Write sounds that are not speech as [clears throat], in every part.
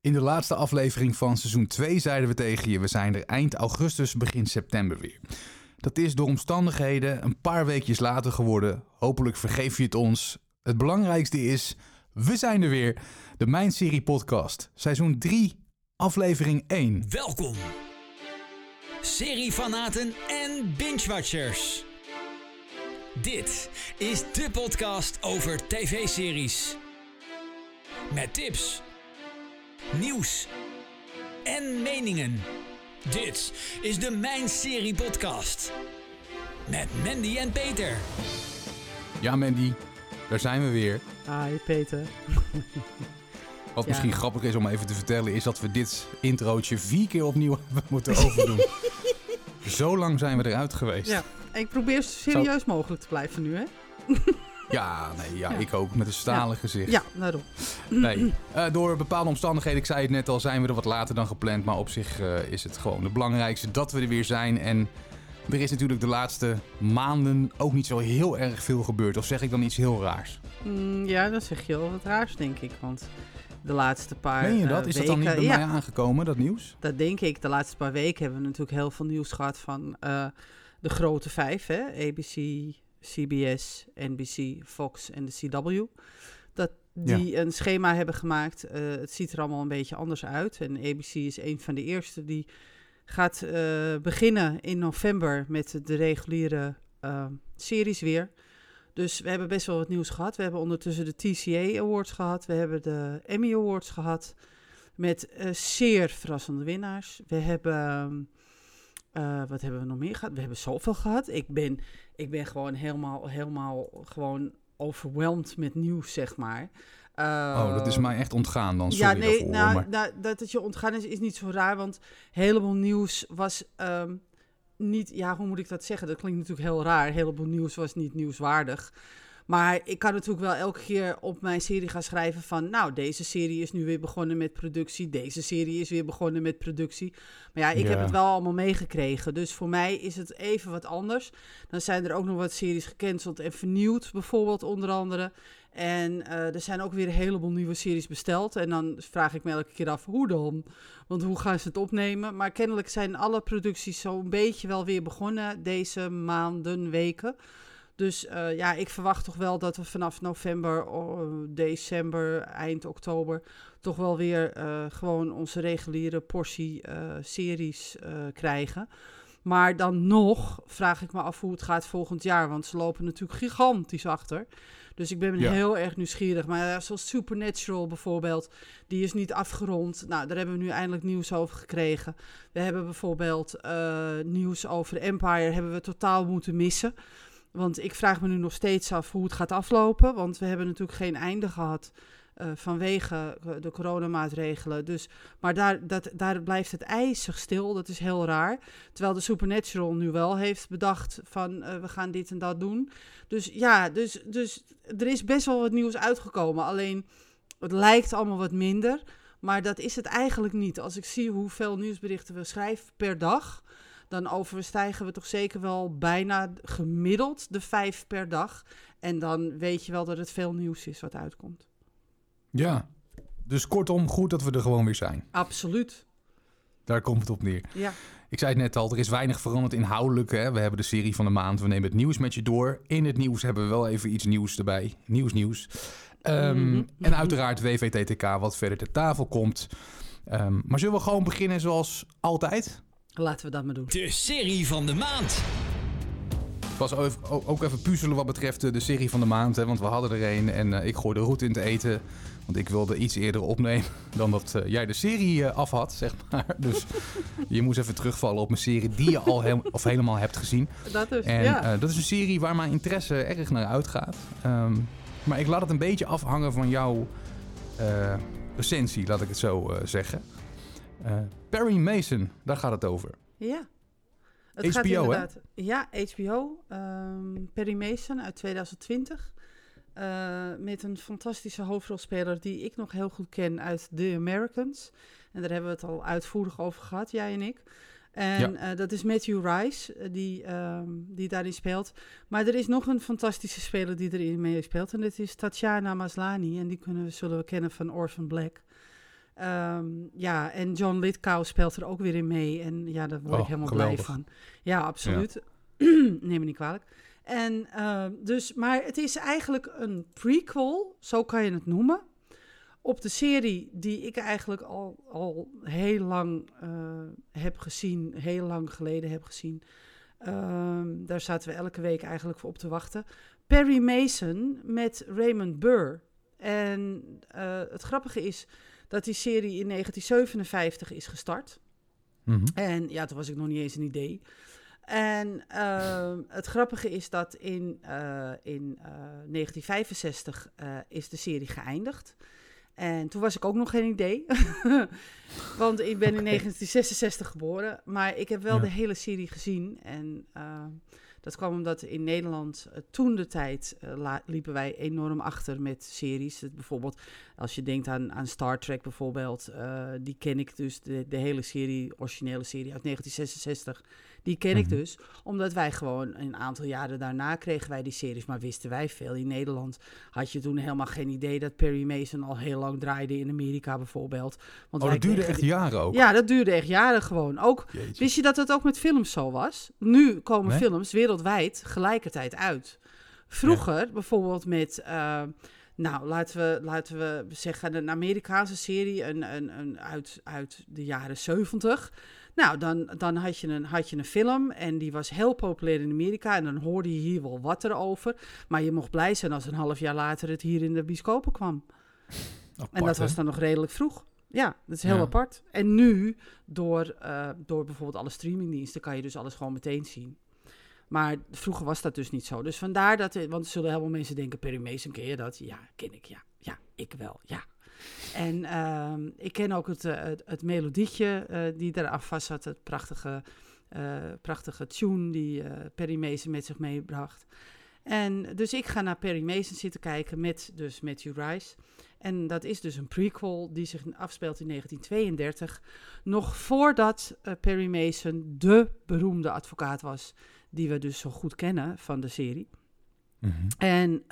In de laatste aflevering van seizoen 2 zeiden we tegen je: we zijn er eind augustus, begin september weer. Dat is door omstandigheden een paar weekjes later geworden. Hopelijk vergeef je het ons. Het belangrijkste is, we zijn er weer. De Mijn Serie Podcast, seizoen 3, aflevering 1. Welkom, seriefanaten en binge-watchers. Dit is de podcast over tv-series. Met tips, nieuws en meningen. Dit is de Mijn Serie Podcast. Met Mandy en Peter. Ja, Mandy, daar zijn we weer. Hi Peter. [laughs] Wat Ja. misschien grappig is om even te vertellen, is dat we dit introotje vier keer opnieuw [laughs] hebben moeten overdoen. [laughs] Zo lang zijn we eruit geweest. Ja, ik probeer zo serieus mogelijk te blijven nu, hè? Ja, nee, ja, Ja. ik ook, met een stalen gezicht. Ja, daarom. Nee, eh, door bepaalde omstandigheden, ik zei het net al, zijn we er wat later dan gepland. Maar op zich eh, is het gewoon het belangrijkste dat we er weer zijn. En er is natuurlijk de laatste maanden ook niet zo heel erg veel gebeurd. Of zeg ik dan iets heel raars? Mm, ja, dan zeg je wel wat raars, denk ik. Want de laatste paar Meen je dat? eh, Is dat dan niet weken- bij ja, mij aangekomen, dat nieuws? dat denk ik. De laatste paar weken hebben we natuurlijk heel veel nieuws gehad van de grote vijf, hè? ABC, CBS, NBC, Fox en de CW. Dat die een schema hebben gemaakt. Eh, het ziet er allemaal een beetje anders uit. En ABC is een van de eerste die gaat eh, beginnen in november met de reguliere eh, series weer. Dus we hebben best wel wat nieuws gehad. We hebben ondertussen de TCA Awards gehad. We hebben de Emmy Awards gehad. Met eh, zeer verrassende winnaars. We hebben. Eh, wat hebben we nog meer gehad? We hebben zoveel gehad. Ik ben, ik ben gewoon helemaal, helemaal gewoon overweldigd met nieuws, zeg maar. oh, dat is Eh, mij echt ontgaan dan. Sorry ja, nee, daarvoor. nou, maar... nou, dat het je ontgaan is, is niet zo raar. Want heleboel nieuws was ehm, niet... Ja, hoe moet ik dat zeggen? Dat klinkt natuurlijk heel raar. Heleboel nieuws was niet nieuwswaardig. Maar ik kan natuurlijk wel elke keer op mijn serie gaan schrijven van... Nou, deze serie is nu weer begonnen met productie. Deze serie is weer begonnen met productie. Maar ja, ik heb het wel allemaal meegekregen. Dus voor mij is het even wat anders. Dan zijn er ook nog wat series gecanceld en vernieuwd. Bijvoorbeeld onder andere... En eh, er zijn ook weer een heleboel nieuwe series besteld. En dan vraag ik me elke keer af, hoe dan? Want hoe gaan ze het opnemen? Maar kennelijk zijn alle producties zo'n beetje wel weer begonnen deze maanden, weken. Dus eh, ja, ik verwacht toch wel dat we vanaf november, oh, december, eind oktober... toch wel weer eh, gewoon onze reguliere portie eh, series eh, krijgen. Maar dan nog vraag ik me af hoe het gaat volgend jaar. Want ze lopen natuurlijk gigantisch achter. Dus ik ben Ja. heel erg nieuwsgierig. Maar zoals Supernatural bijvoorbeeld, die is niet afgerond. Nou, daar hebben we nu eindelijk nieuws over gekregen. We hebben bijvoorbeeld eh, nieuws over Empire, hebben we totaal moeten missen. Want ik vraag me nu nog steeds af hoe het gaat aflopen. Want we hebben natuurlijk geen einde gehad eh, vanwege eh, de coronamaatregelen. Dus, maar daar, dat, daar blijft het ijzig stil. Dat is heel raar. Terwijl de Supernatural nu wel heeft bedacht van eh, we gaan dit en dat doen. Dus ja, dus, dus er is best wel wat nieuws uitgekomen. Alleen het lijkt allemaal wat minder. Maar dat is het eigenlijk niet. Als ik zie hoeveel nieuwsberichten we schrijven per dag. Dan overstijgen we toch zeker wel bijna gemiddeld de vijf per dag. En dan weet je wel dat het veel nieuws is wat uitkomt. Ja, dus kortom, goed dat we er gewoon weer zijn. Absoluut. Daar komt het op neer. Ja. Ik zei het net al, er is weinig veranderd inhoudelijk. Hè? We hebben de serie van de maand, we nemen het nieuws met je door. In het nieuws hebben we wel even iets nieuws erbij. Nieuws, nieuws. Ehm, Mhm. En uiteraard WVTTK, wat verder ter tafel komt. Ehm, maar zullen we gewoon beginnen zoals altijd? Laten we dat maar doen. De serie van de maand. Het was ook even puzzelen wat betreft eh, de serie van de maand. Hè? Want we hadden er een en eh, ik gooide roet in het eten. Want ik wilde iets eerder opnemen [laughs] dan dat eh, jij de serie eh, af had, zeg [laughs] maar. Dus je moest even terugvallen op een serie die je al heel- of helemaal hebt gezien. Dat dus, En ja. dat is een serie waar mijn interesse erg naar uitgaat. Ehm, maar ik laat het een beetje afhangen van jouw eh recensie, laat ik het zo eh, zeggen. Eh, Perry Mason, daar gaat het over. Ja. Het HBO, gaat hè? inderdaad, Ja, HBO. ehm, Perry Mason uit 2020. Eh, met een fantastische hoofdrolspeler die ik nog heel goed ken uit The Americans. En daar hebben we het al uitvoerig over gehad, jij en ik. En eh, dat is Matthew Rice, die, ehm, die daarin speelt. Maar er is nog een fantastische speler die erin meespeelt. En dat is Tatjana Maslany. En die kunnen, zullen we kennen van Orphan Black. Ehm, ja, en John Lithgow speelt er ook weer in mee. En ja, daar word ik Oh, helemaal geweldig. blij van. Ja, absoluut. [clears throat] Neem me niet kwalijk. En ehm, dus, maar het is eigenlijk een prequel, zo kan je het noemen. Op de serie die ik eigenlijk al, al heel lang eh, heb gezien, heel lang geleden heb gezien. Ehm, daar zaten we elke week eigenlijk voor op te wachten. Perry Mason met Raymond Burr. En eh, het grappige is dat die serie in 1957 is gestart. Mhm. En ja, toen was ik nog niet eens een idee. En ehm, het grappige is dat in, eh, in eh, 1965 eh, is de serie geëindigd. En toen was ik ook nog geen idee. [laughs] Want ik ben in 1966 geboren. Maar ik heb wel Ja. de hele serie gezien. En eh, dat kwam omdat in Nederland eh, toen de tijd eh, liepen wij enorm achter met series. Bijvoorbeeld als je denkt aan, aan Star Trek bijvoorbeeld. eh, die ken ik dus, de, de hele serie, originele serie uit 1966. Die ken ik Mhm. dus, omdat wij gewoon een aantal jaren daarna kregen wij die series. Maar wisten wij veel. In Nederland had je toen helemaal geen idee dat Perry Mason al heel lang draaide in Amerika bijvoorbeeld. Want Oh, dat duurde echt die- jaren ook. Ja, dat duurde echt jaren gewoon. Ook Jeetje. Wist je dat het ook met films zo was? Nu komen Nee? films wereldwijd gelijkertijd uit. Vroeger, bijvoorbeeld met, eh, nou laten we, laten we zeggen, een Amerikaanse serie een, een, een uit, uit de jaren 70. Nou, dan, dan had, je een, had je een film en die was heel populair in Amerika. En dan hoorde je hier wel wat erover. Maar je mocht blij zijn als een half jaar later het hier in de bioscopen kwam. Apart, En dat hè? was dan nog redelijk vroeg. Ja, dat is heel Ja. apart. En nu, door, eh, door bijvoorbeeld alle streamingdiensten, kan je dus alles gewoon meteen zien. Maar vroeger was dat dus niet zo. Dus vandaar dat, want er zullen heel veel mensen denken, Perry Mason, ken je dat? Ja, ken ik, ja. Ja, ik wel, ja. En ehm, ik ken ook het, eh, het, het melodietje eh, die eraan vast zat, het prachtige, eh, prachtige tune die Perry Mason met zich meebracht. En dus ik ga naar Perry Mason zitten kijken met dus Matthew Rice. En dat is dus een prequel die zich afspeelt in 1932. Nog voordat Perry Mason de beroemde advocaat was, die we dus zo goed kennen van de serie. Mhm. En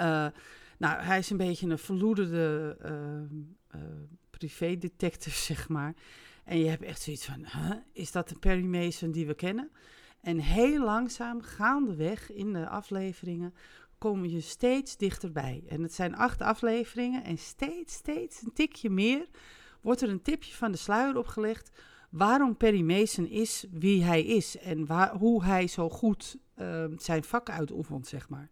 nou, hij is een beetje een verloederde eh, eh, privédetective, [laughs] zeg maar. En je hebt echt zoiets van, is dat de Perry Mason die we kennen? En heel langzaam, gaandeweg in de afleveringen, kom je steeds dichterbij. En het zijn acht afleveringen en steeds, steeds een tikje meer wordt er een tipje van de sluier opgelegd waarom Perry Mason is wie hij is en waar, hoe hij zo goed ehm, zijn vak uitoefent, zeg maar.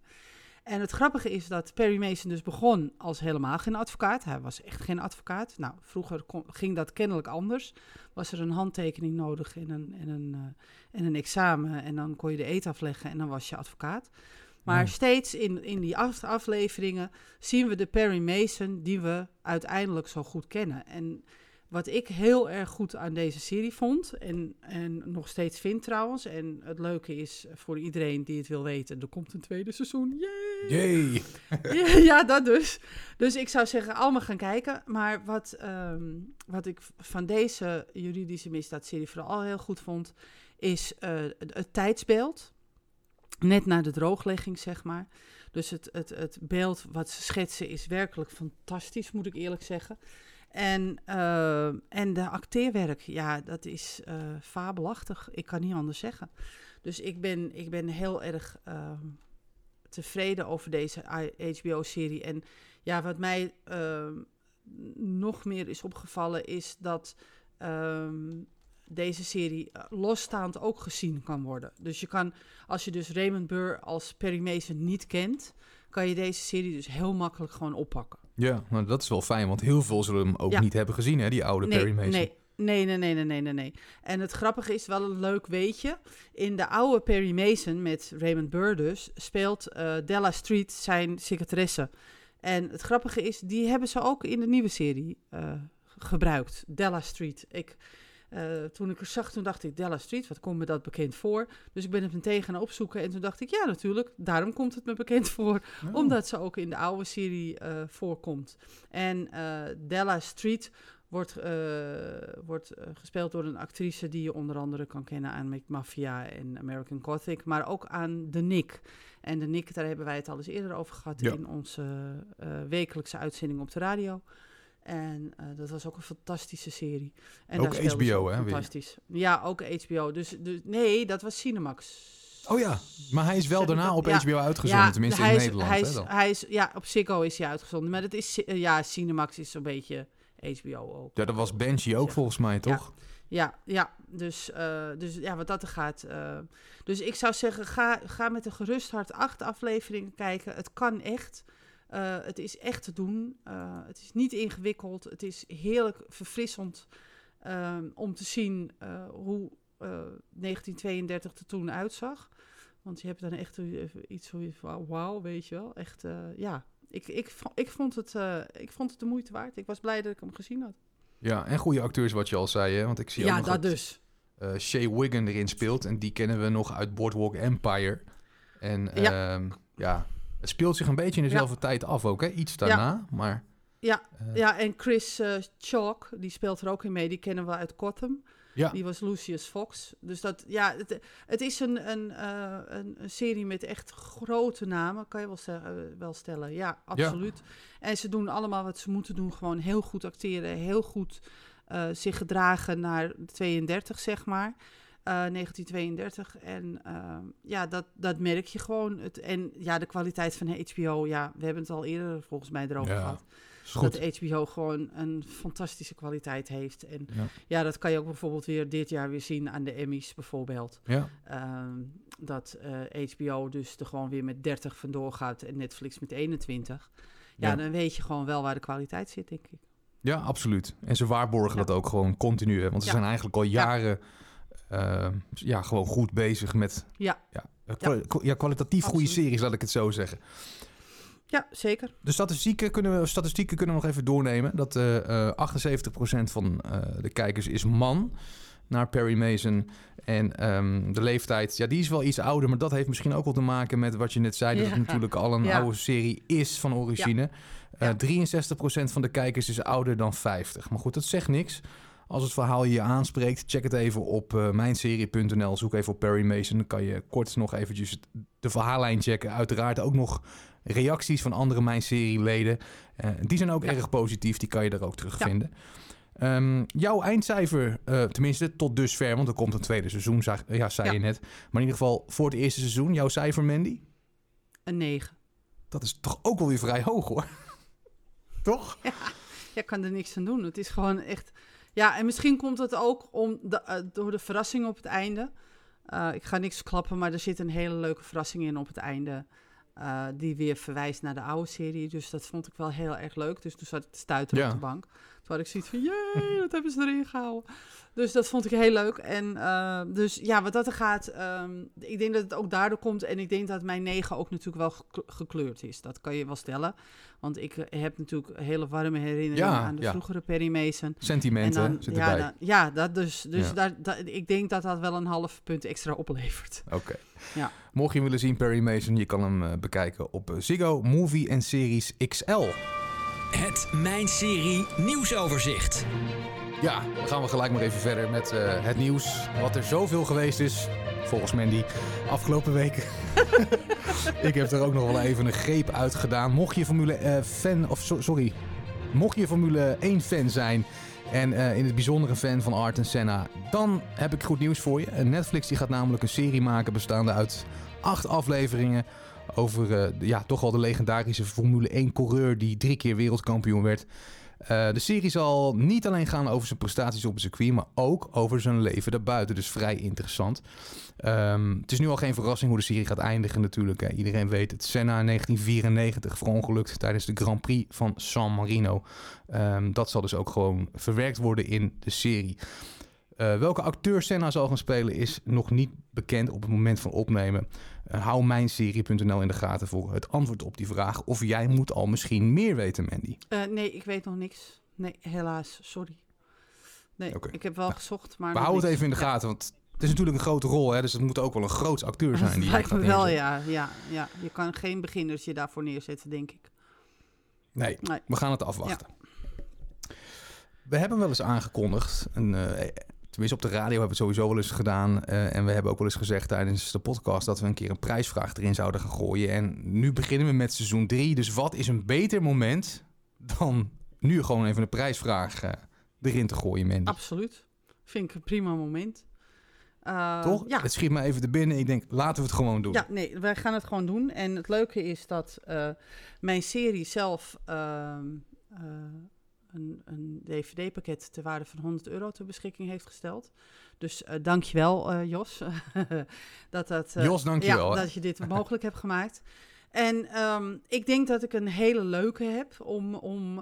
En het grappige is dat Perry Mason dus begon als helemaal geen advocaat. Hij was echt geen advocaat. Nou, vroeger kon- ging dat kennelijk anders. Was er een handtekening nodig en een, en, een, eh, en een examen. En dan kon je de eet afleggen en dan was je advocaat. Maar Ja. steeds in, in die af- afleveringen zien we de Perry Mason die we uiteindelijk zo goed kennen. En wat ik heel erg goed aan deze serie vond, en, en nog steeds vind trouwens, en het leuke is voor iedereen die het wil weten, er komt een tweede seizoen. Yay! [laughs] Ja, ja, dat dus. Dus ik zou zeggen, allemaal gaan kijken. Maar wat, ehm, wat ik van deze juridische misdaadserie vooral heel goed vond, is eh, het, het tijdsbeeld. Net na de drooglegging, zeg maar. Dus het, het, het beeld wat ze schetsen is werkelijk fantastisch, moet ik eerlijk zeggen. En, eh, en de acteerwerk, ja, dat is eh, fabelachtig. Ik kan niet anders zeggen. Dus ik ben, ik ben heel erg ehm, tevreden over deze HBO-serie. En ja, wat mij ehm, nog meer is opgevallen is dat ehm, deze serie eh, losstaand ook gezien kan worden. Dus je kan, als je dus Raymond Burr als Perry Mason niet kent, kan je deze serie dus heel makkelijk gewoon oppakken. Ja, nou, dat is wel fijn, want heel veel zullen hem ook Ja. niet hebben gezien, hè, die oude nee, Perry Mason. Nee, nee, nee, nee, nee, nee, nee, nee. En het grappige is wel een leuk weetje. In de oude Perry Mason met Raymond Burr dus, speelt eh, Della Street zijn secretaresse. En het grappige is, die hebben ze ook in de nieuwe serie eh, gebruikt. Della Street. Ik, eh, toen ik er zag, toen dacht ik, Della Street, wat komt me dat bekend voor? Dus ik ben het meteen gaan opzoeken en toen dacht ik, ja natuurlijk, daarom komt het me bekend voor Oh. omdat ze ook in de oude serie eh, voorkomt. En eh, Della Street wordt, wordt gespeeld door een actrice die je onder andere kan kennen aan Make Mafia en American Gothic, maar ook aan The Nick. En The Nick, daar hebben wij het al eens eerder over gehad Ja. in onze wekelijkse uitzending op de radio. En eh, dat was ook een fantastische serie. En Ook daar HBO, hè, weer? Fantastisch. Ja, ook HBO. Dus, dus nee, dat was Cinemax. Oh ja, maar hij is wel daarna op Ja. HBO uitgezonden, tenminste in is, Nederland. Hij hè, is, dan. hij is, ja, op Ziggo is hij uitgezonden. Maar dat is, ja, Cinemax is zo'n beetje HBO ook. Ja, dat was Banshee ook volgens mij, toch? Ja, ja. Dus, eh, dus ja, wat dat er gaat. eh, dus ik zou zeggen, ga, ga met een gerust hart acht afleveringen kijken. Het kan echt. Eh, het is echt te doen. Eh, het is niet ingewikkeld. Het is heerlijk verfrissend ehm, om te zien eh, hoe eh, 1932 er toen uitzag. Want je hebt dan echt iets van wauw, weet je wel. Echt, ja. Ik, ik, ik, vond het, ik vond het de moeite waard. Ik was blij dat ik hem gezien had. Ja, en goede acteurs wat je al zei, hè? Want ik zie ook Ja, nog dat dat dus. Shea Wiggin erin speelt. En die kennen we nog uit Boardwalk Empire. En Ja. ja, ja het speelt zich een beetje in dezelfde tijd af ook, hè? Iets daarna, maar... Ja, eh, Ja, en Chris eh Chalk, die speelt er ook in mee. Die kennen we uit Gotham. Ja. Die was Lucius Fox. Dus dat, ja, het, het is een, een, eh, een, een serie met echt grote namen, kan je wel, ze- eh, wel stellen. Ja, absoluut. En ze doen allemaal wat ze moeten doen. Gewoon heel goed acteren, heel goed zich gedragen naar 32, zeg maar. Eh, 1932. En eh, ja, dat, dat merk je gewoon. Het, en ja, de kwaliteit van HBO, ja, we hebben het al eerder volgens mij erover Ja, gehad dat HBO gewoon een fantastische kwaliteit heeft. En Ja. ja, dat kan je ook bijvoorbeeld weer dit jaar weer zien aan de Emmys bijvoorbeeld. Ja, Ehm, dat eh, HBO dus er gewoon weer met 30 vandoor gaat en Netflix met 21. Ja, Ja. dan weet je gewoon wel waar de kwaliteit zit, denk ik. ja, absoluut. En ze waarborgen dat ook gewoon continu, hè? Want ze zijn eigenlijk al jaren... eh, ja, gewoon goed bezig met... Ja. Ja, eh, ja kwalitatief goede series, laat ik het zo zeggen. Ja, zeker. De statistieken kunnen we, statistieken kunnen we nog even doornemen. Dat eh, eh 78% van eh, de kijkers is man naar Perry Mason. En ehm, de leeftijd, ja, die is wel iets ouder. Maar dat heeft misschien ook wel te maken met wat je net zei. Dat het natuurlijk al een Ja. oude serie is van origine. Eh, Ja. 63% van de kijkers is ouder dan 50. Maar goed, dat zegt niks. Als het verhaal je aanspreekt, check het even op eh, mijnserie.nl. Zoek even op Perry Mason. Dan kan je kort nog eventjes de verhaallijn checken. Uiteraard ook nog reacties van andere Mijn Serie-leden. Eh, die zijn ook Ja. erg positief. Die kan je daar ook terugvinden. Ehm, jouw eindcijfer, eh, tenminste tot dusver, want er komt een tweede seizoen, ja, zei Ja. je net. Maar in ieder geval voor het eerste seizoen, jouw cijfer, Mandy? Een 9. Dat is toch ook wel weer vrij hoog, hoor. [laughs] Toch? Ja, ik kan er niks aan doen. Het is gewoon echt... Ja, en misschien komt het ook om de, eh, door de verrassing op het einde. Eh, ik ga niks klappen, maar er zit een hele leuke verrassing in op het einde. eh, die weer verwijst naar de oude serie. Dus dat vond ik wel heel erg leuk. Dus toen zat ik te stuiteren Ja. op de bank. Toen had ik zoiets van, jee, dat hebben ze erin gehouden. Dus dat vond ik heel leuk. En eh, dus ja, wat dat er gaat, ehm, ik denk dat het ook daardoor komt. En ik denk dat mijn negen ook natuurlijk wel gekle- gekleurd is. Dat kan je wel stellen. Want ik eh, heb natuurlijk hele warme herinneringen Ja, aan de ja. vroegere Perry Mason. Sentimenten en dan, zit ja, erbij. dan- ja, dat dus. Dus Ja. Daar, ik denk dat dat wel een half punt extra oplevert. Oké. Ja. Mocht je hem willen zien, Perry Mason, je kan hem eh, bekijken op eh, Ziggo Movie en Series XL. Het Mijn Serie nieuwsoverzicht. Ja, dan gaan we gelijk maar even verder met eh, het nieuws. Wat er zoveel geweest is, volgens Mandy, afgelopen weken. [laughs] ik heb er ook nog wel even een greep uit gedaan. Mocht je Formule eh, fan, of so- sorry, mocht je Formule 1 fan zijn en eh, in het bijzonder een fan van Art en Senna, dan heb ik goed nieuws voor je. Netflix die gaat namelijk een serie maken bestaande uit acht afleveringen over de- ja, toch wel de legendarische Formule 1 coureur die drie keer wereldkampioen werd. Eh, de serie zal niet alleen gaan over zijn prestaties op het circuit, maar ook over zijn leven daarbuiten. Dus vrij interessant. Ehm, het is nu al geen verrassing hoe de serie gaat eindigen natuurlijk. Hè. Iedereen weet het. Senna in 1994 verongelukt tijdens de Grand Prix van San Marino. Ehm, dat zal dus ook gewoon verwerkt worden in de serie. Eh, welke acteur Senna zal gaan spelen is nog niet bekend op het moment van opnemen. Eh, hou mijnserie.nl in de gaten voor het antwoord op die vraag. Of jij moet al misschien meer weten, Mandy. Eh, nee, ik weet nog niks. Nee, helaas. Sorry. Nee, ik heb wel gezocht, maar We houden het even in de Ja. gaten, want het is natuurlijk een grote rol. Hè, dus het moet ook wel een groot acteur zijn. Die Lijkt me wel, ja, ja, ja. Je kan geen beginners je daarvoor neerzetten, denk ik. Nee, Nee. we gaan het afwachten. We hebben wel eens aangekondigd, en, eh, tenminste op de radio hebben we het sowieso wel eens gedaan. eh, en we hebben ook wel eens gezegd tijdens de podcast dat we een keer een prijsvraag erin zouden gaan gooien. En nu beginnen we met seizoen 3. Dus wat is een beter moment dan nu gewoon even een prijsvraag eh, erin te gooien, Mandy. Absoluut. Vind ik een prima moment. Uh, Toch? Ja. Het schiet me even te binnen. Ik denk, laten we het gewoon doen. Ja, nee, wij gaan het gewoon doen. En het leuke is dat mijn serie zelf uh, een, een DVD-pakket ter waarde van 100 euro ter beschikking heeft gesteld. Dus uh, dankjewel, uh, Jos. [laughs] dat dat, Jos, dankjewel. Ja, dat je dit mogelijk hebt gemaakt. En um, ik denk dat ik een hele leuke heb om, om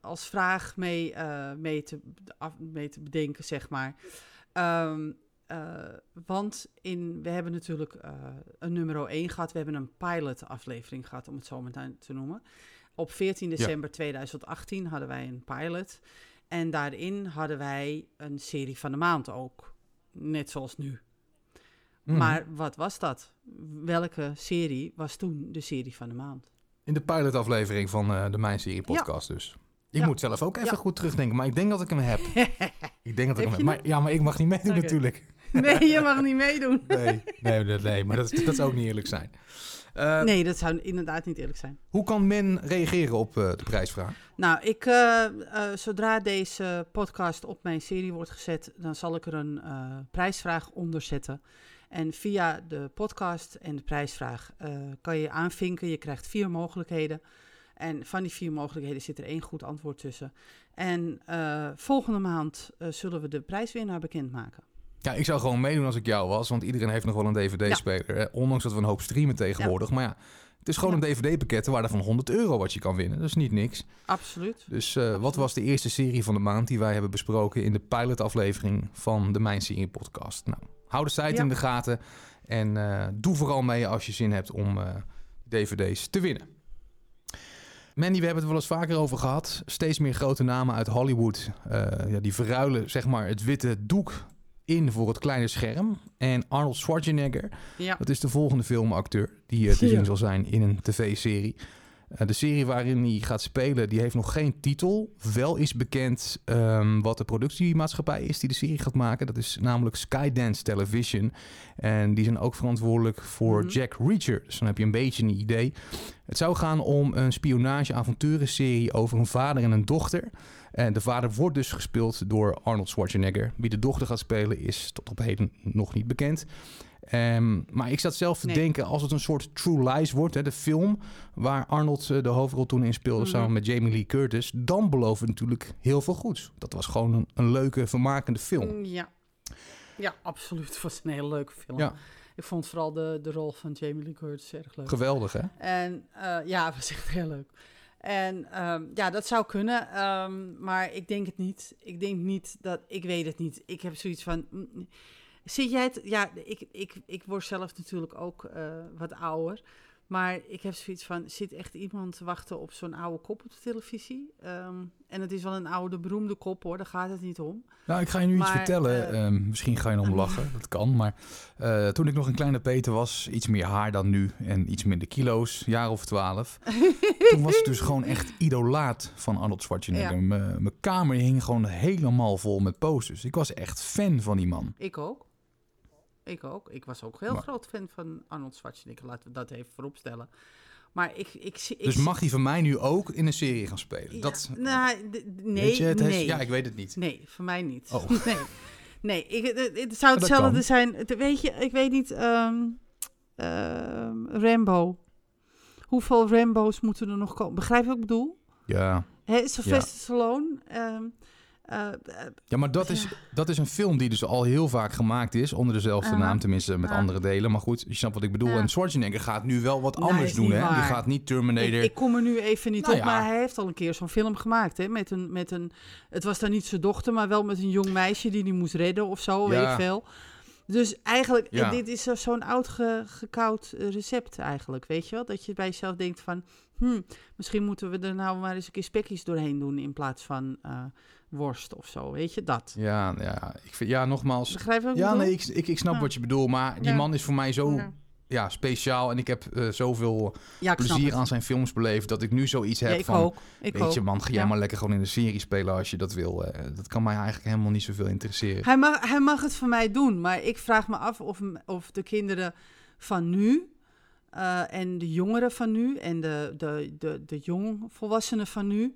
als vraag mee, mee, te, af, mee te bedenken, zeg maar. Um, want in, we hebben natuurlijk een nummer 1 gehad. We hebben een pilot-aflevering gehad, om het zo maar te noemen. Op 14 december ja. 2018 hadden wij een pilot. En daarin hadden wij een serie van de maand ook. Net zoals nu. Mm. Maar wat was dat? Welke serie was toen de serie van de maand? In de pilotaflevering van uh, de Mijn Serie podcast ja. dus. Ik ja. moet zelf ook even goed terugdenken, maar ik denk dat ik hem heb. [laughs] ik denk dat ik hem heb. Maar, ja, maar ik mag niet meedoen okay. natuurlijk. Nee, je mag niet meedoen. nee, nee, nee, nee maar dat, dat zou ook niet eerlijk zijn. Uh, nee, dat zou inderdaad niet eerlijk zijn. Hoe kan men reageren op uh, de prijsvraag? Nou, ik, uh, zodra deze podcast op mijn serie wordt gezet, dan zal ik er een prijsvraag onder zetten. En via de podcast en de prijsvraag kan je aanvinken. Je krijgt vier mogelijkheden. En van die vier mogelijkheden zit er één goed antwoord tussen. En volgende maand zullen we de prijswinnaar bekendmaken. Ja, ik zou gewoon meedoen als ik jou was, want iedereen heeft nog wel een DVD-speler. Ja. Ondanks dat we een hoop streamen tegenwoordig. Ja. Maar ja, het is gewoon een DVD-pakket waarde van 100 euro wat je kan winnen. Dat is niet niks. Absoluut. Dus uh, Absoluut. wat was de eerste serie van de maand die wij hebben besproken in de pilot-aflevering van de Mijn Serie podcast? Nou, hou de site in de gaten en uh, doe vooral mee als je zin hebt om uh, DVD's te winnen. Mandy, we hebben het wel eens vaker over gehad. Steeds meer grote namen uit Hollywood. ja, die verruilen zeg maar het witte doek in voor het kleine scherm. En Arnold Schwarzenegger, ja. dat is de volgende filmacteur die uh, te zien zal zijn in een tv-serie. Uh, de serie waarin hij gaat spelen, die heeft nog geen titel. Wel is bekend um, wat de productiemaatschappij is die de serie gaat maken. Dat is namelijk Skydance Television. En die zijn ook verantwoordelijk voor Mhm. mm -hmm. Jack Reacher. Dus dan heb je een beetje een idee. Het zou gaan om een spionage-avonturenserie over een vader en een dochter. En de vader wordt dus gespeeld door Arnold Schwarzenegger. Wie de dochter gaat spelen is tot op heden nog niet bekend. Um, maar ik zat zelf te Nee. denken, als het een soort True Lies wordt, hè, de film waar Arnold eh, de hoofdrol toen in speelde Mhm. samen met Jamie Lee Curtis, dan belooft het natuurlijk heel veel goeds. Dat was gewoon een, een leuke, vermakende film. Mm, Ja. ja, absoluut. Het was een hele leuke film. Ja. Ik vond vooral de, de rol van Jamie Lee Curtis erg leuk. Geweldig, hè? En eh, ja, het was echt heel leuk. En ehm, ja, dat zou kunnen, ehm, maar ik denk het niet. Ik denk niet dat, ik weet het niet. Ik heb zoiets van, mm, zit jij het, ja, ik, ik, ik word zelf natuurlijk ook eh, wat ouder. Maar ik heb zoiets van, zit echt iemand te wachten op zo'n oude kop op de televisie? Ehm, en het is wel een oude, beroemde kop hoor, daar gaat het niet om. Nou, ik ga je nu iets vertellen. eh, Ehm, misschien ga je erom lachen, dat kan. Maar eh, toen ik nog een kleine Peter was, iets meer haar dan nu en iets minder kilo's, jaar of twaalf. [laughs] toen was ik dus gewoon echt idolaat van Arnold Schwarzenegger. Ja. Mijn kamer hing gewoon helemaal vol met posters. Ik was echt fan van die man. Ik ook. Ik ook. Ik was ook heel Maar- groot fan van Arnold Schwarzenegger. Laten we dat even vooropstellen. Maar ik, ik, zie- ik dus mag hij van mij nu ook in een serie gaan spelen? Ja, dat, nou, nee, je, heeft- nee. ja, ik weet het niet. Nee, voor mij niet. Oh. [laughs] Nee, nee ik, het, het zou hetzelfde zijn. Het- weet je, ik weet niet. ehm, ehm, Rambo. Hoeveel Rambo's moeten er nog komen? Begrijp je wat ik bedoel? Ja. Hè, Sylvester Stallone. ehm, Ja, maar dat is, dat is een film die dus al heel vaak gemaakt is. Onder dezelfde Aha. naam, tenminste met andere delen. Maar goed, je snapt wat ik bedoel. En Schwarzenegger gaat nu wel wat anders doen. Hè? Die gaat niet Terminator. ik, ik kom er nu even niet Nou op, ja. maar hij heeft al een keer zo'n film gemaakt. Hè, met een, met een, het was dan niet zijn dochter, maar wel met een jong meisje die die moest redden of zo, weet ik veel. Dus eigenlijk, Ja. eh, dit is zo- zo'n oud ge- gekoud eh, recept eigenlijk, weet je wel? Dat je bij jezelf denkt van, hm, misschien moeten we er nou maar eens een keer spekjes doorheen doen in plaats van eh, worst of zo, weet je, dat. Ja, ja, ik vind, ja, nogmaals. Begrijp je wat ik Ja, bedoel? nee, ik, ik, ik snap wat je bedoelt. Maar die Ja. man is voor mij zo Ja. speciaal. En ik heb eh, zoveel Ja, ik snap plezier aan zijn films beleefd. Dat ik nu zoiets heb Ja, ik van... ook. Ik weet ook. je man, ga jij Ja. maar lekker gewoon in de serie spelen als je dat wil. Eh, dat kan mij eigenlijk helemaal niet zoveel interesseren. Hij mag, hij mag het van mij doen, maar ik vraag me af of, of de kinderen van nu eh, en de jongeren van nu en de, de, de, de jongvolwassenen van nu,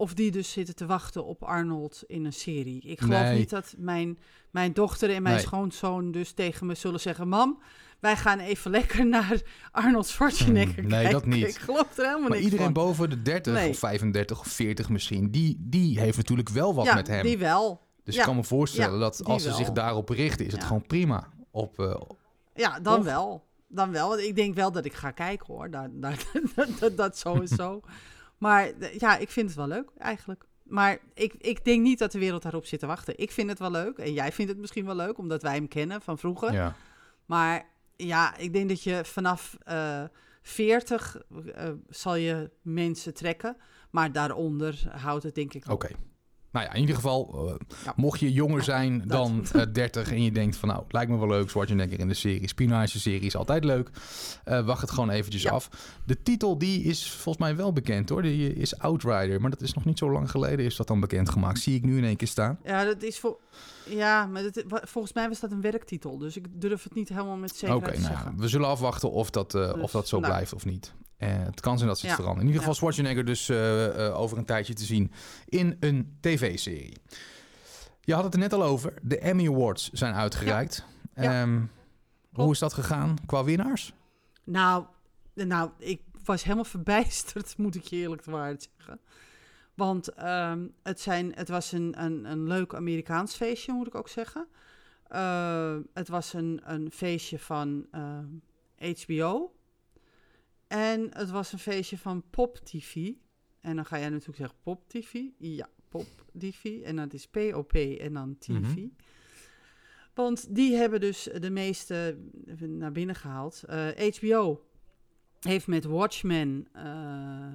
Of die dus zitten te wachten op Arnold in een serie. Ik geloof Nee. niet dat mijn, mijn dochter en mijn Nee. schoonzoon dus tegen me zullen zeggen... Mam, wij gaan even lekker naar Arnold Schwarzenegger Hmm, nee, kijken. dat niet. Ik geloof er helemaal Maar niks iedereen van. boven de 30 Nee. of 35 of 40 misschien, die, die heeft natuurlijk wel wat ja, met hem. die wel. Dus ja. ik kan me voorstellen Ja, dat als ze zich daarop richten, is het gewoon prima. Op, eh, Ja, dan wel. Dan wel. Want ik denk wel dat ik ga kijken hoor. Dat, [laughs] dat, dat, dat, dat sowieso. [laughs] maar ja, ik vind het wel leuk eigenlijk. Maar ik, ik denk niet dat de wereld daarop zit te wachten. Ik vind het wel leuk. En jij vindt het misschien wel leuk, omdat wij hem kennen van vroeger. ja. Maar ja, ik denk dat je vanaf eh 40 eh, zal je mensen trekken. Maar daaronder houdt het denk ik. Oké. Nou ja, in ieder geval, eh, Ja. mocht je jonger zijn dan [laughs] eh 30 en je denkt van nou, lijkt me wel leuk, Schwarzenegger in de serie, spionage-serie is altijd leuk. Eh, wacht het gewoon eventjes Ja. af. De titel die is volgens mij wel bekend hoor, die is Outrider, maar dat is nog niet zo lang geleden is dat dan bekendgemaakt. Zie ik nu in één keer staan. Ja, dat is voor. Ja, maar wa- volgens mij was dat een werktitel. Dus ik durf het niet helemaal met Oké, zekerheid te nou zeggen. we zullen afwachten of dat, eh, Dus, of dat zo nou. blijft of niet. Eh, het kan zijn dat ze het Ja. veranderen. In ieder geval Ja. Schwarzenegger dus eh, over een tijdje te zien in een tv-serie. Je had het er net al over. De Emmy Awards zijn uitgereikt. Ja. Ehm, hoe is dat gegaan qua winnaars? Nou, nou, ik was helemaal [laughs] verbijsterd, moet ik je eerlijk te waarheid zeggen. Want ehm, het, zijn, het was een, een, een leuk Amerikaans feestje, moet ik ook zeggen. Eh, het was een, een feestje van eh, HBO. En het was een feestje van Pop TV. En dan ga jij natuurlijk zeggen Pop TV. Ja, Pop TV. En dat is P-O-P en dan TV. Mhm. Want die hebben dus de meeste naar binnen gehaald. Eh, HBO heeft met Watchmen eh, eh,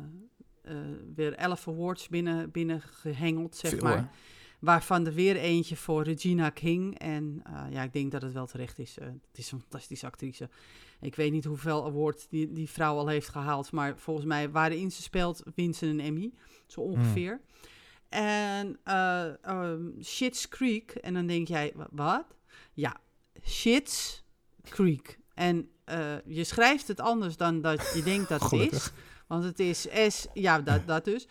weer 11 awards binnen, binnen gehengeld, zeg Veel, maar. Waarvan er weer eentje voor Regina King. En eh, ja, ik denk dat het wel terecht is. Eh, het is een fantastische actrice. Ik weet niet hoeveel awards die, die vrouw al heeft gehaald. Maar volgens mij, waarin ze speelt, wint ze een Emmy. Zo ongeveer. En eh ehm, Schitt's Creek. En dan denk jij, wa- wat? Ja, Schitt's Creek. En je schrijft het anders dan dat je denkt dat het is. Want het is S, ja, dat, [laughs] dat dus.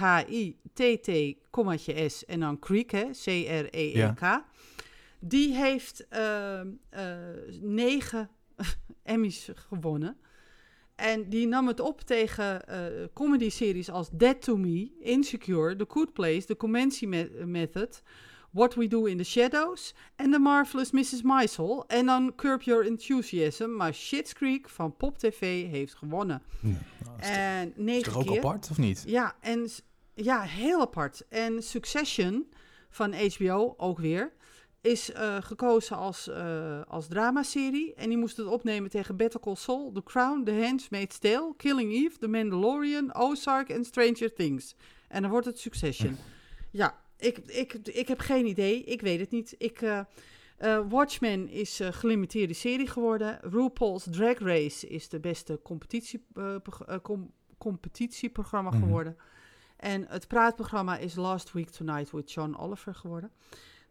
S-C-H-I-T-T, kommaatje S en dan Creek, hè, C-R-E-E-K. Die heeft ehm, eh, negen [laughs] Emmys gewonnen. En die nam het op tegen eh comedy-series als Dead to Me, Insecure, The Good Place, The Comency Me- Method, What We Do in the Shadows en The Marvelous Mrs. Maisel. En dan Curb Your Enthusiasm, maar Schitt's Creek van Pop TV heeft gewonnen. Ja, nou, is, toch- En is negen toch ook keer. apart, of niet? Ja, en ja, heel apart. En Succession van HBO ook weer is eh, gekozen als, eh als dramaserie. En die moest het opnemen tegen Better Call Saul, The Crown, The Handmaid's Tale, Killing Eve, The Mandalorian, Ozark en Stranger Things. En dan wordt het Succession. Ja, ik, ik, ik heb geen idee. Ik weet het niet. Ik, eh, eh, Watchmen is een gelimiteerde serie geworden. RuPaul's Drag Race is de beste competitie, eh, eh, com- competitieprogramma Mhm. geworden. En het praatprogramma is Last Week Tonight with John Oliver geworden.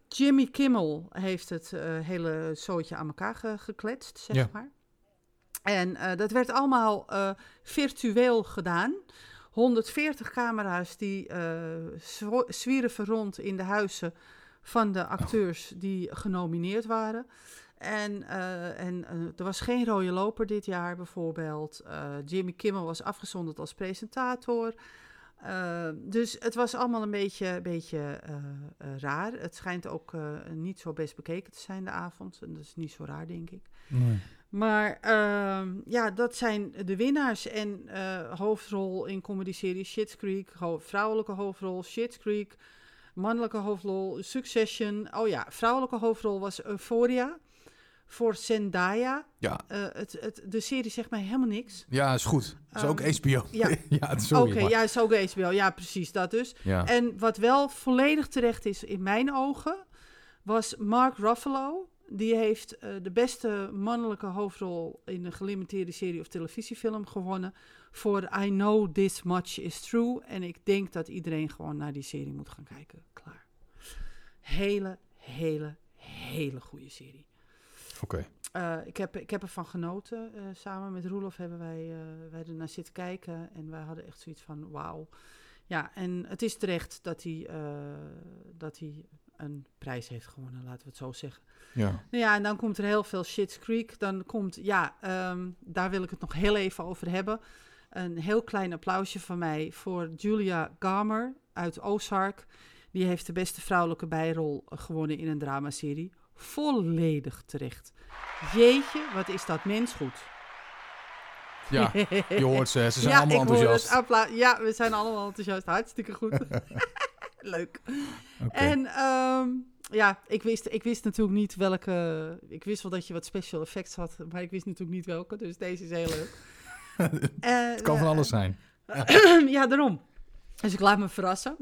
Jimmy Kimmel heeft het eh, hele zootje aan elkaar ge- gekletst, zeg Ja. maar. En eh, dat werd allemaal eh, virtueel gedaan. 140 camera's die eh zwo- zwierven rond in de huizen van de acteurs die genomineerd waren. En, eh, en eh, er was geen rode loper dit jaar bijvoorbeeld. Jimmy Kimmel was afgezonderd als presentator. Dus het was allemaal een beetje, beetje raar. Het schijnt ook niet zo best bekeken te zijn de avond. En dat is niet zo raar, denk ik. Nee. Maar ehm, ja, dat zijn de winnaars. En eh, hoofdrol in comedy-serie Schitt's Creek. ho- vrouwelijke hoofdrol Schitt's Creek. Mannelijke hoofdrol Succession. Oh ja, vrouwelijke hoofdrol was Euphoria. Voor Zendaya. Ja, Eh, het, het, de serie zegt mij helemaal niks. ja, is goed. Is ook Ehm, HBO. ja. [laughs] ja sorry. Oké, ja, is ook HBO. Ja, precies, dat dus. ja. En wat wel volledig terecht is in mijn ogen, was Mark Ruffalo. Die heeft eh, de beste mannelijke hoofdrol in een gelimiteerde serie of televisiefilm gewonnen. Voor I Know This Much Is True. En ik denk dat iedereen gewoon naar die serie moet gaan kijken. Klaar. Hele, hele, hele goede serie. Oké. Eh, ik, heb, ik heb ervan genoten. Eh, samen met Roelof hebben wij, wij er naar zitten kijken. En wij hadden echt zoiets van, wauw. Ja, en het is terecht dat hij, dat hij een prijs heeft gewonnen, laten we het zo zeggen. Ja. Nou ja, en dan komt er heel veel Shit's Creek. Dan komt, ja, ehm, daar wil ik het nog heel even over hebben. Een heel klein applausje van mij voor Julia Garmer uit Ozark. Die heeft de beste vrouwelijke bijrol gewonnen in een dramaserie. Volledig terecht. Jeetje, wat is dat mens goed. ja, je hoort ze. Ze zijn ja, allemaal enthousiast. ja, we zijn allemaal enthousiast. Hartstikke goed. [laughs] Leuk. En ehm, ja, ik wist, ik wist natuurlijk niet welke... Ik wist wel dat je wat special effects had, maar ik wist natuurlijk niet welke. Dus deze is heel leuk. [laughs] Eh, Het kan van alles zijn. [clears throat] ja, daarom. Dus ik laat me verrassen.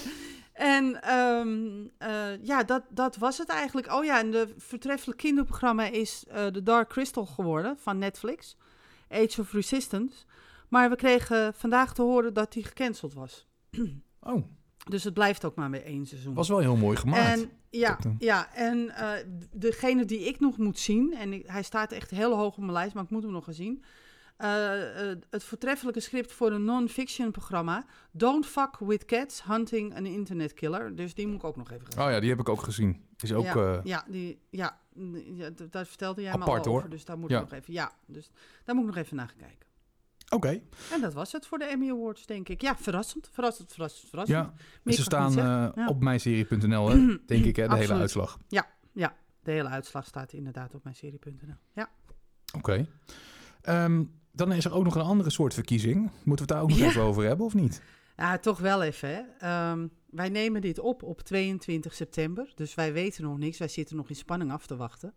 [laughs] en ehm, eh, ja, dat, dat was het eigenlijk. Oh ja, en de voortreffelijk kinderprogramma is eh The Dark Crystal geworden van Netflix. Age of Resistance. Maar we kregen vandaag te horen dat die gecanceld was. [clears throat] Oh, Dus het blijft ook maar bij één seizoen. was wel heel mooi gemaakt. En ja, eh, ja, en eh, degene die ik nog moet zien, en ik- hij staat echt heel hoog op mijn lijst, maar ik moet hem nog gaan zien. Eh, het voortreffelijke script voor een non-fiction programma. Don't fuck with cats, hunting an internet killer. Dus die moet ik ook nog even gaan. Oh ja, die heb ik ik gezien. Is ook... ja, ja, die, ja, ja, daar vertelde jij me Apart, al over. hoor. Dus daar moet Ja. ik nog even, ja, dus daar moet ik nog even naar gaan kijken. Oké, En dat was het voor de Emmy Awards, denk ik. Ja, verrassend, verrassend, verrassend, verrassend. ja. Meer Ze staan Ja. op mijnserie.nl, [clears throat] denk ik, hè, de hele uitslag. De hele uitslag staat inderdaad op mijn serie.nl. Ja. Oké. Ehm, dan is er ook nog een andere soort verkiezing. Moeten we het daar ook nog Ja. even over hebben, of niet? Ja, toch wel even. Hè. Ehm, wij nemen dit op op 22 september. Dus wij weten nog niks. Wij zitten nog in spanning af te wachten.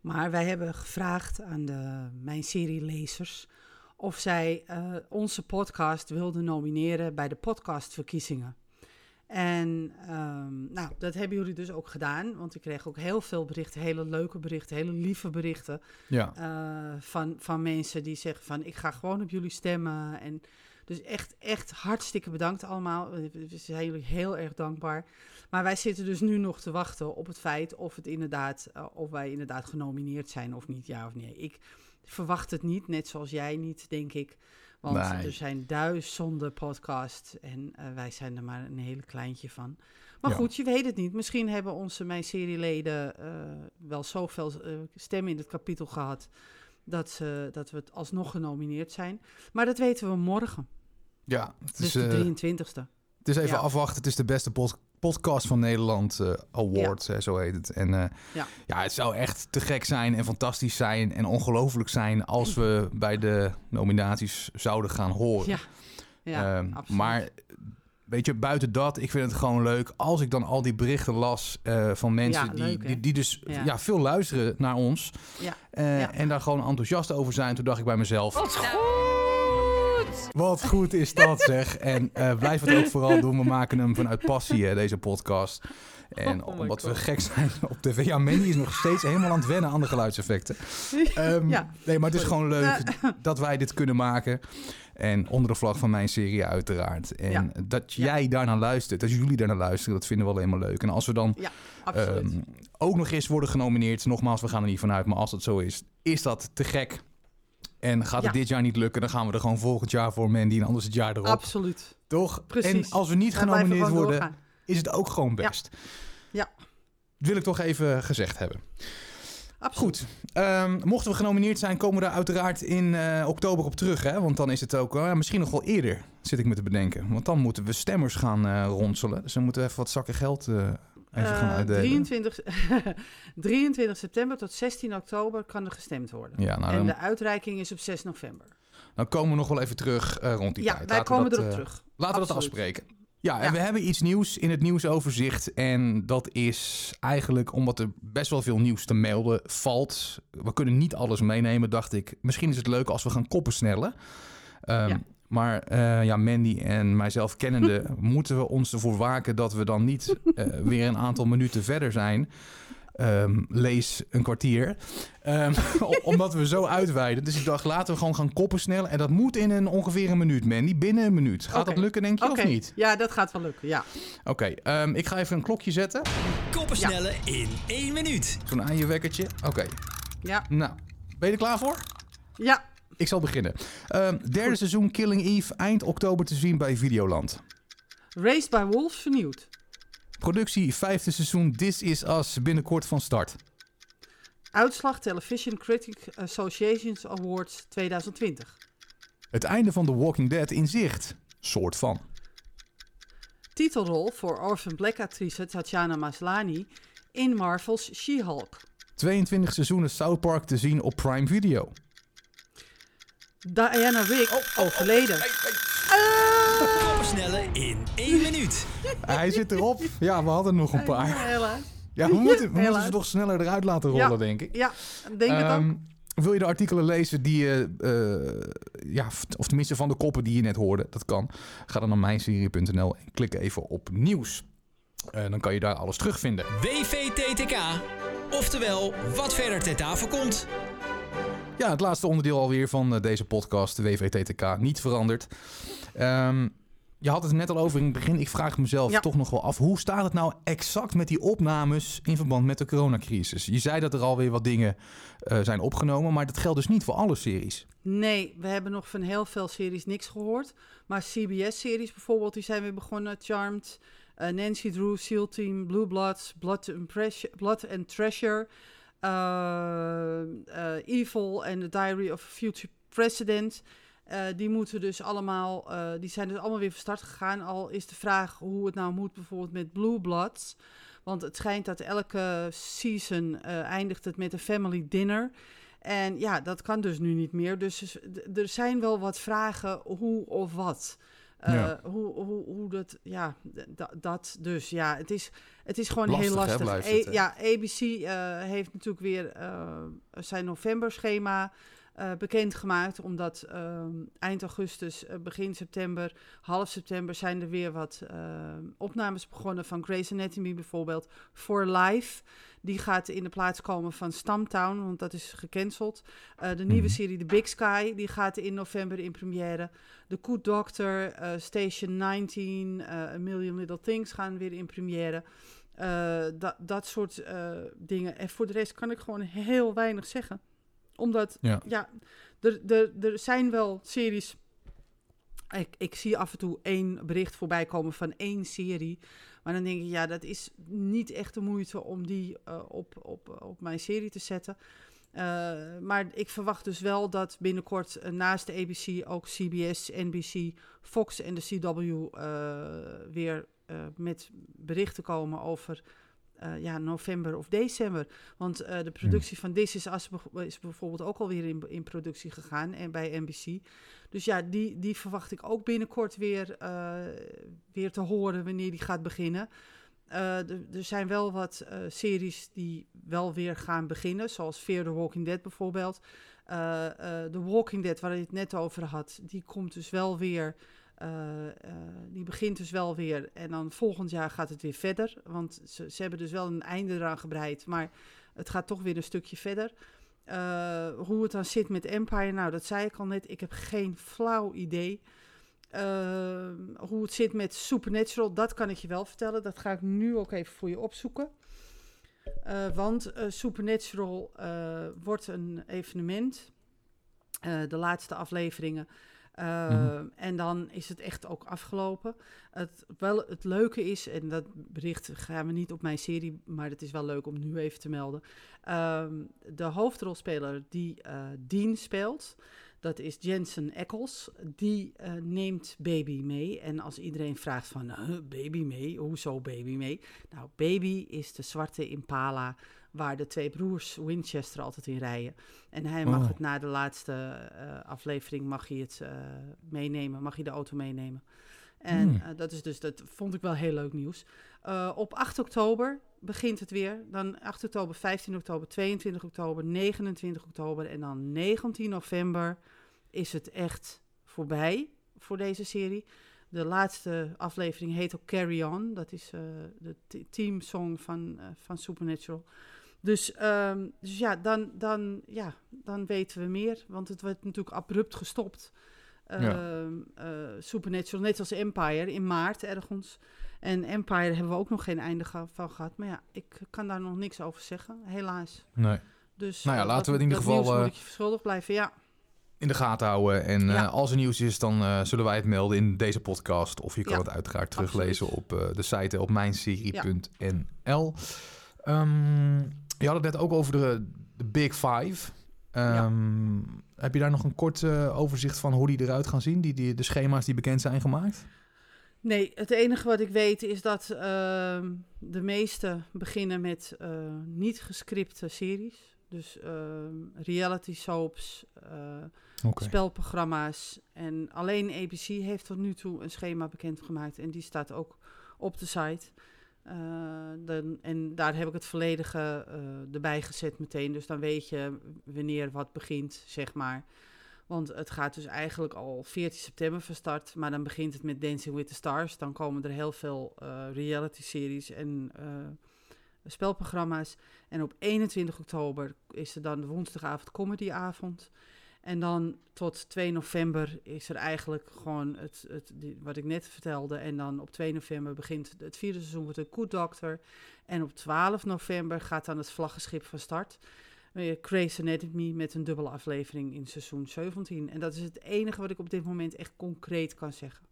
Maar wij hebben gevraagd aan de, mijn serielezers of zij eh, onze podcast wilden nomineren bij de podcastverkiezingen. En ehm, nou, dat hebben jullie dus ook gedaan. Want ik kreeg ook heel veel berichten, hele leuke berichten, hele lieve berichten. Ja. eh, van, van mensen die zeggen van ik ga gewoon op jullie stemmen. En dus echt, echt hartstikke bedankt allemaal. We zijn jullie heel erg dankbaar. Maar wij zitten dus nu nog te wachten op het feit of, het inderdaad, eh, of wij inderdaad genomineerd zijn of niet, ja of nee. Ik verwacht het niet, net zoals jij niet, denk ik. Want Nee. er zijn duizenden podcasts en eh, wij zijn er maar een hele kleintje van. Maar Ja. goed, je weet het niet. Misschien hebben onze mijn serieleden eh, wel zoveel eh, stemmen in het kapitel gehad dat, ze, dat we het alsnog genomineerd zijn. Maar dat weten we morgen. Ja, het Dus is, de eh, 23ste. het is even ja. afwachten. Het is de beste pod- podcast van Nederland eh, Awards, hè, zo heet het. En eh, Ja. ja, het zou echt te gek zijn en fantastisch zijn en ongelooflijk zijn als we bij de nominaties zouden gaan horen. Ja, ja Ehm, maar weet je, buiten dat, ik vind het gewoon leuk als ik dan al die berichten las eh, van mensen Ja, die, leuk, die, die dus Ja. ja. veel luisteren naar ons Ja. Ja. en daar gewoon enthousiast over zijn. Toen dacht ik bij mezelf, Wat goed! Wat goed is dat zeg. En eh, blijf het ook vooral doen. We maken hem vanuit passie, hè, deze podcast. En Oh omdat we gek zijn op tv. Ja, Mandy is nog steeds helemaal aan het wennen aan de geluidseffecten. Ehm, Ja, nee, maar het is gewoon leuk dat wij dit kunnen maken. En onder de vlag van mijn serie uiteraard. En Ja. dat Ja. jij daarnaar luistert, dat jullie daarnaar luisteren, dat vinden we wel helemaal leuk. En als we dan ehm, ook nog eens worden genomineerd, nogmaals, we gaan er niet vanuit, maar als dat zo is, is dat te gek. En gaat het Ja. dit jaar niet lukken, dan gaan we er gewoon volgend jaar voor Mandy en anders het jaar erop. Absoluut. Toch? Precies. En als we niet genomineerd worden, doorgaan. is het ook gewoon best. Ja. Wil ik toch even gezegd hebben. Absoluut. Goed. Ehm, mochten we genomineerd zijn, komen we daar uiteraard in eh, oktober op terug. Hè? Want dan is het ook eh, misschien nog wel eerder, zit ik me te bedenken. Want dan moeten we stemmers gaan eh, ronselen. Dus dan moeten we even wat zakken geld eh, even gaan Eh, uitdelen. 23, 23 [laughs] september tot 16 oktober kan er gestemd worden. Ja, nou, en dan, de uitreiking is op 6 november. dan komen we nog wel even terug eh, rond die ja, tijd. wij Laten we komen dat, erop eh, terug. Laten we dat afspreken. Ja, en Ja. we hebben iets nieuws in het nieuwsoverzicht. En dat is eigenlijk omdat er best wel veel nieuws te melden valt. We kunnen niet alles meenemen, dacht ik. Misschien is het leuk als we gaan koppen snellen. Ehm, Ja. Maar eh, ja, Mandy en mijzelf kennende, [laughs] moeten we ons ervoor waken dat we dan niet eh, weer een aantal minuten verder zijn. Ehm, lees een kwartier. Ehm, [laughs] omdat we zo uitweiden. Dus ik dacht, laten we gewoon gaan koppen snellen. En dat moet in een ongeveer een minuut, Mandy. Binnen een minuut. Gaat dat lukken, denk je, of niet? ja, dat gaat wel lukken. Ja. Oké, ehm, ik ga even een klokje zetten. Koppen snellen in één minuut. Zo'n aan je wekkertje. Oké, Ja. nou, ben je er klaar voor? Ja. Ik zal beginnen. Ehm, derde seizoen Killing Eve, eind oktober te zien bij Videoland. Raised by Wolves vernieuwd. Productie vijfde seizoen This Is Us binnenkort van start. Uitslag Television Critic Associations Awards 2020. Het einde van The Walking Dead in zicht. Soort van. Titelrol voor Orphan Black actrice Tatjana Maslany in Marvel's She-Hulk. 22 seizoenen South Park te zien op Prime Video. Diana Rigg overleden. Supersnelle in één minuut. Hij zit erop. Ja, we hadden nog een paar. Ja, we moeten, we moeten ze toch sneller eruit laten rollen, Ja. denk ik. Ja, denk het ook. Ehm, wil je de artikelen lezen die je, eh, ja, of- tenminste van de koppen die je net hoorde, dat kan. Ga dan naar mijnserie.nl en klik even op nieuws. Eh, dan kan je daar alles terugvinden. WVTTK. Oftewel, wat verder ter tafel komt. Ja, het laatste onderdeel alweer van eh, deze podcast, de WVTTK, niet veranderd. Ehm, je had het net al over in het begin. Ik vraag mezelf Ja. toch nog wel af. Hoe staat het nou exact met die opnames in verband met de coronacrisis? Je zei dat er alweer wat dingen eh, zijn opgenomen, maar dat geldt dus niet voor alle series. Nee, we hebben nog van heel veel series niks gehoord. Maar CBS-series bijvoorbeeld, die zijn weer begonnen. Charmed, eh, Nancy Drew, SEAL Team, Blue Bloods, Blood and, Pressure- Blood and Treasure, Evil en The Diary of a Future President. Eh, die moeten dus allemaal, eh, die zijn dus allemaal weer van start gegaan. Al is de vraag hoe het nou moet bijvoorbeeld met Blue Bloods. Want het schijnt dat elke season eh, eindigt het met een family dinner. En ja, dat kan dus nu niet meer. Dus er zijn wel wat vragen hoe of wat. Eh, Ja. hoe, hoe, hoe dat, ja, dat dus. Ja, het is, het is gewoon Lastig, heel lastig. het, hè? ja, ABC eh, heeft natuurlijk weer eh, zijn novemberschema eh bekendgemaakt. Omdat ehm, eind augustus, eh, begin september, half september zijn er weer wat eh, opnames begonnen van Grey's Anatomy bijvoorbeeld. For Life. Die gaat in de plaats komen van Stamtown, want dat is gecanceld. Eh, de nieuwe Mhm. serie The Big Sky, die gaat in november in première. The Good Doctor, Station 19, eh, A Million Little Things gaan weer in première. Dat, dat soort dingen. En voor de rest kan ik gewoon heel weinig zeggen. Omdat, Ja. ja, er, er, er zijn wel series... Ik, ik zie af en toe één bericht voorbij komen van één serie. Maar dan denk ik, ja, dat is niet echt de moeite om die eh, op, op, op mijn serie te zetten. Eh, maar ik verwacht dus wel dat binnenkort eh, naast de ABC ook CBS, NBC, Fox en de CW weer met berichten komen over eh, ja, november of december. Want eh, de productie van This Is Us is bijvoorbeeld ook alweer in, in productie gegaan en bij NBC. Dus ja, die, die verwacht ik ook binnenkort weer, eh, weer te horen wanneer die gaat beginnen. Er- zijn wel wat series die wel weer gaan beginnen, zoals Fear the Walking Dead bijvoorbeeld. The Walking Dead, waar je het net over had, die komt dus wel weer. Eh, eh, die begint dus wel weer. En dan volgend jaar gaat het weer verder. Want ze, ze hebben dus wel een einde eraan gebreid. Maar het gaat toch weer een stukje verder. Eh, hoe het dan zit met Empire, nou, dat zei ik al net. Ik heb geen flauw idee. Hoe het zit met Supernatural, dat kan ik je wel vertellen. Dat ga ik nu ook even voor je opzoeken. Want Supernatural wordt een evenement. De laatste afleveringen. Mhm. En dan is het echt ook afgelopen. Het, wel, het leuke is, en dat bericht gaan we niet op mijn serie, maar het is wel leuk om nu even te melden. Ehm, de hoofdrolspeler die eh Dean speelt, dat is Jensen Ackles. Die eh, neemt Baby mee. En als iedereen vraagt van, Baby mee? Hoezo Baby mee? Nou, Baby is de zwarte Impala waar de twee broers Winchester altijd in rijden. En hij mag Oh. het na de laatste eh, aflevering mag hij het eh, meenemen, mag hij de auto meenemen. En Hmm. eh, dat is dus, dat vond ik wel heel leuk nieuws. Op 8 oktober begint het weer. Dan 8 oktober, 15 oktober, 22 oktober, 29 oktober en dan 19 november is het echt voorbij voor deze serie. De laatste aflevering heet ook Carry On. Dat is eh, de teamsong van, van Supernatural. Dus, ehm, dus ja, dan, dan, ja, dan weten we meer. Want het werd natuurlijk abrupt gestopt. Ehm, eh, Supernatural, net als Empire, in maart ergens. En Empire hebben we ook nog geen einde ge- van gehad. Maar ja, ik kan daar nog niks over zeggen, helaas. Nee. Dus, Nou ja, eh, laten dat- we in ieder geval, eh, moet je verschuldigd blijven, ja. in de gaten houden. En Ja. eh, als er nieuws is, dan eh, zullen wij het melden in deze podcast. Of je kan Ja, het uiteraard teruglezen absoluut. op eh, de site op mijnserie.nl. Ehm, je had het net ook over de, de Big Five. Ehm, Heb je daar nog een kort eh, overzicht van hoe die eruit gaan zien? Die, die, de schema's die bekend zijn gemaakt? Nee, het enige wat ik weet is dat ehm, de meeste beginnen met eh, niet gescripte series. Dus ehm, reality soaps, eh, spelprogramma's. En alleen ABC heeft tot nu toe een schema bekendgemaakt. En die staat ook op de site. Eh, dan, en daar heb ik het volledige eh, erbij gezet meteen. Dus dan weet je wanneer wat begint, zeg maar. Want het gaat dus eigenlijk al 14 september van start. Maar dan begint het met Dancing with the Stars. Dan komen er heel veel eh, reality-series en spelprogramma's. En op 21 oktober is er dan de woensdagavond comedyavond. En dan tot 2 november is er eigenlijk gewoon het, het, die- wat ik net vertelde. En dan op 2 november begint het vierde seizoen met de Good Doctor. En op 12 november gaat dan het vlaggenschip van start. Uh, Grey's Anatomy met een dubbele aflevering in seizoen 17. En dat is het enige wat ik op dit moment echt concreet kan zeggen.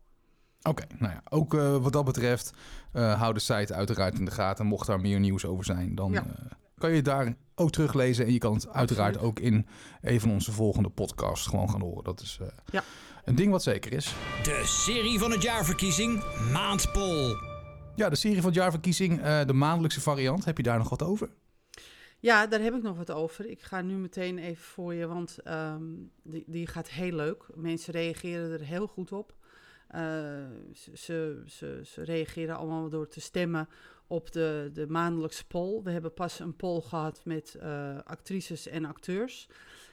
Oké, nou ja, ook eh, wat dat betreft, eh hou de site uiteraard in de gaten. Mocht daar meer nieuws over zijn, dan Ja. eh, kan je daar ook teruglezen. En je kan het uiteraard ook in een van onze volgende podcasts gewoon gaan horen. Dat is eh, Ja. een ding wat zeker is. De serie van het jaarverkiezing, Maandpol. Ja, de serie van het jaarverkiezing, eh, de maandelijkse variant. Heb je daar nog wat over? Ja, daar heb ik nog wat over. Ik ga nu meteen even voor je, want ehm, die, die gaat heel leuk. Mensen reageren er heel goed op. Eh, ze, ze, ze, ze reageren allemaal door te stemmen op de, de maandelijkse poll. We hebben pas een poll gehad met eh, actrices en acteurs.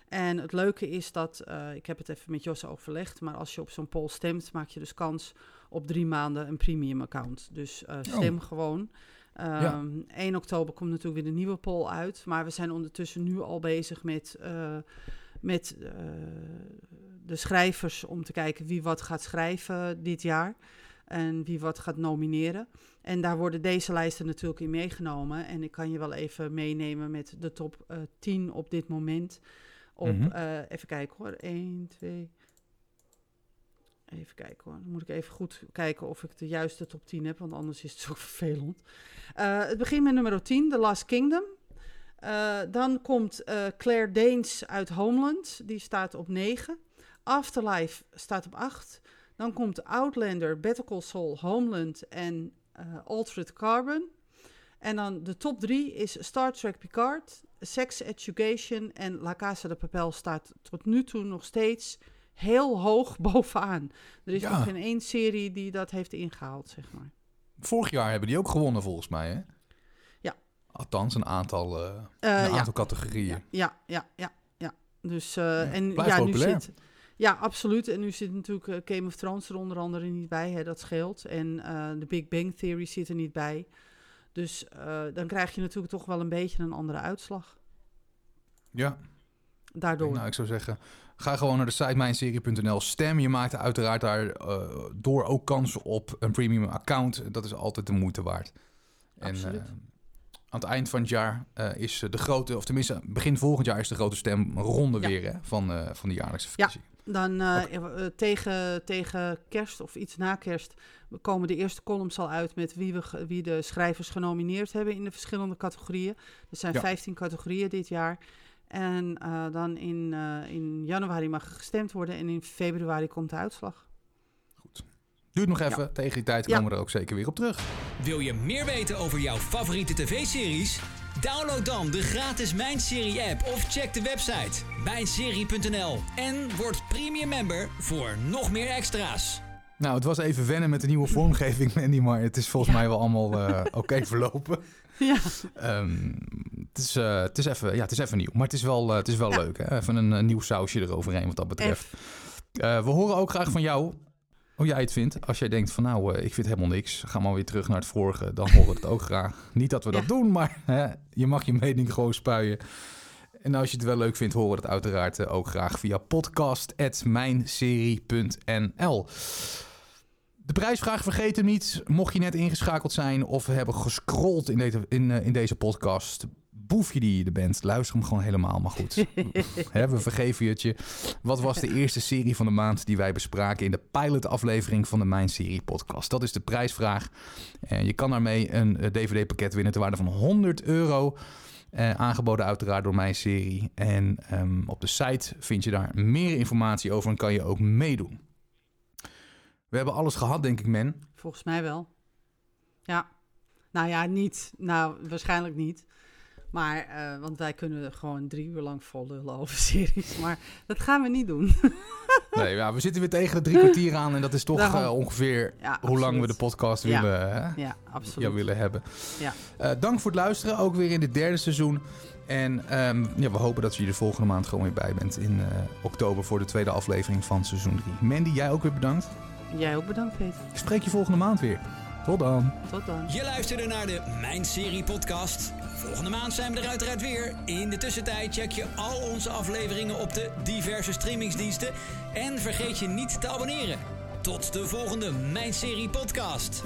En het leuke is dat, eh, ik heb het even met Jos overlegd, maar als je op zo'n poll stemt, maak je dus kans op drie maanden een premium account. Dus eh, stem gewoon. Ehm, 1 oktober komt natuurlijk weer de nieuwe poll uit. Maar we zijn ondertussen nu al bezig met, met de schrijvers om te kijken wie wat gaat schrijven dit jaar. En wie wat gaat nomineren. En daar worden deze lijsten natuurlijk in meegenomen. En ik kan je wel even meenemen met de top eh 10 op dit moment. Op, Mhm. eh, even kijken hoor. 1, 2. Even kijken hoor. Dan moet ik even goed kijken of ik de juiste top 10 heb, want anders is het zo [laughs] vervelend. Eh, het begint met nummer 10, The Last Kingdom. Dan komt Claire Danes uit Homeland, die staat op 9. Afterlife staat op 8. Dan komt Outlander, Better Call Saul, Homeland en Altered Carbon. En dan de top 3 is Star Trek Picard, Sex Education en La Casa de Papel staat tot nu toe nog steeds heel hoog [laughs] bovenaan. Er is Ja. nog geen één serie die dat heeft ingehaald, zeg maar. Vorig jaar hebben die ook gewonnen volgens mij, hè? Ja. Althans, een aantal, eh, Eh, een ja. aantal categorieën. Ja, ja, ja, ja. ja. Dus, eh, en blijft ja, nu zit... Ja, absoluut. En nu zit natuurlijk eh, Game of Thrones er onder andere niet bij, hè, dat scheelt. En eh, de Big Bang Theory zit er niet bij. Dus eh, dan krijg je natuurlijk toch wel een beetje een andere uitslag. Ja, Daardoor. nou ik zou zeggen, ga gewoon naar de site mijnserie.nl. Stem, je maakt uiteraard daar eh, door ook kans op een premium account. Dat is altijd de moeite waard. En Absoluut. eh, aan het eind van het jaar eh, is de grote, of tenminste begin volgend jaar is de grote stemronde Ja. weer hè, van, van de jaarlijkse Ja. Dan eh, eh, tegen, tegen kerst of iets na kerst komen de eerste columns al uit met wie, we, wie de schrijvers genomineerd hebben in de verschillende categorieën. Er zijn Ja. 15 categorieën dit jaar. En eh, dan in, eh, in januari mag gestemd worden en in februari komt de uitslag. Duurt nog even, tegen die tijd Ja. komen we er ook zeker weer op terug. Wil je meer weten over jouw favoriete tv-series? Download dan de gratis Mijn Serie app of check de website mijnserie.nl en word premium member voor nog meer extra's. Nou, het was even wennen met de nieuwe vormgeving, [laughs] Mandy, maar het is volgens Ja. mij wel allemaal eh, [laughs] oké verlopen. ja, Ehm, het, is, eh, het, is even, ja, het is even nieuw, maar het is wel, eh, het is wel Ja. leuk. Hè? Even een, eh, nieuw sausje eroverheen wat dat betreft. Eh, we horen ook graag van jou hoe jij het vindt. Als jij denkt van nou, eh, ik vind helemaal niks, ga maar weer terug naar het vorige, dan horen we het ook graag. Niet dat we dat doen, maar hè, je mag je mening gewoon spuien. En als je het wel leuk vindt, horen we het uiteraard eh, ook graag via podcast.mijnserie.nl. De prijsvraag vergeet hem niet. Mocht je net ingeschakeld zijn of hebben gescrolld in deze, in, eh, in deze podcast. Boefje die je er bent. Luister hem gewoon helemaal, maar goed. [laughs] We vergeven je het je. Wat was de eerste serie van de maand die wij bespraken in de pilot-aflevering van de Mijn Serie podcast? Dat is de prijsvraag. En je kan daarmee een eh, DVD-pakket winnen ter waarde van 100 euro. Eh, aangeboden uiteraard door mijn serie. En ehm, op de site vind je daar meer informatie over en kan je ook meedoen. We hebben alles gehad, denk ik, men. Volgens mij wel. Ja. Nou ja, niet. Nou, waarschijnlijk niet. Maar, eh, want wij kunnen gewoon drie uur lang vol lullen over [laughs] series. Maar dat gaan we niet doen. [laughs] Nee, ja, we zitten weer tegen de drie kwartier aan. En dat is toch Daarom. eh, ongeveer Ja, hoe lang we de podcast Ja. willen, hè, Ja, absoluut. ja, willen hebben. Ja. Eh, dank voor het luisteren, ook weer in dit derde seizoen. En ehm, ja, we hopen dat je er de volgende maand gewoon weer bij bent in eh, oktober voor de tweede aflevering van seizoen 3. Mandy, jij ook weer bedankt. Jij ook bedankt, Peter. Ik spreek je volgende maand weer. Tot dan. Tot dan. Je luisterde naar de Mijn Serie podcast. Volgende maand zijn we er uiteraard weer. In de tussentijd check je al onze afleveringen op de diverse streamingsdiensten. En vergeet je niet te abonneren. Tot de volgende Mijn Serie podcast.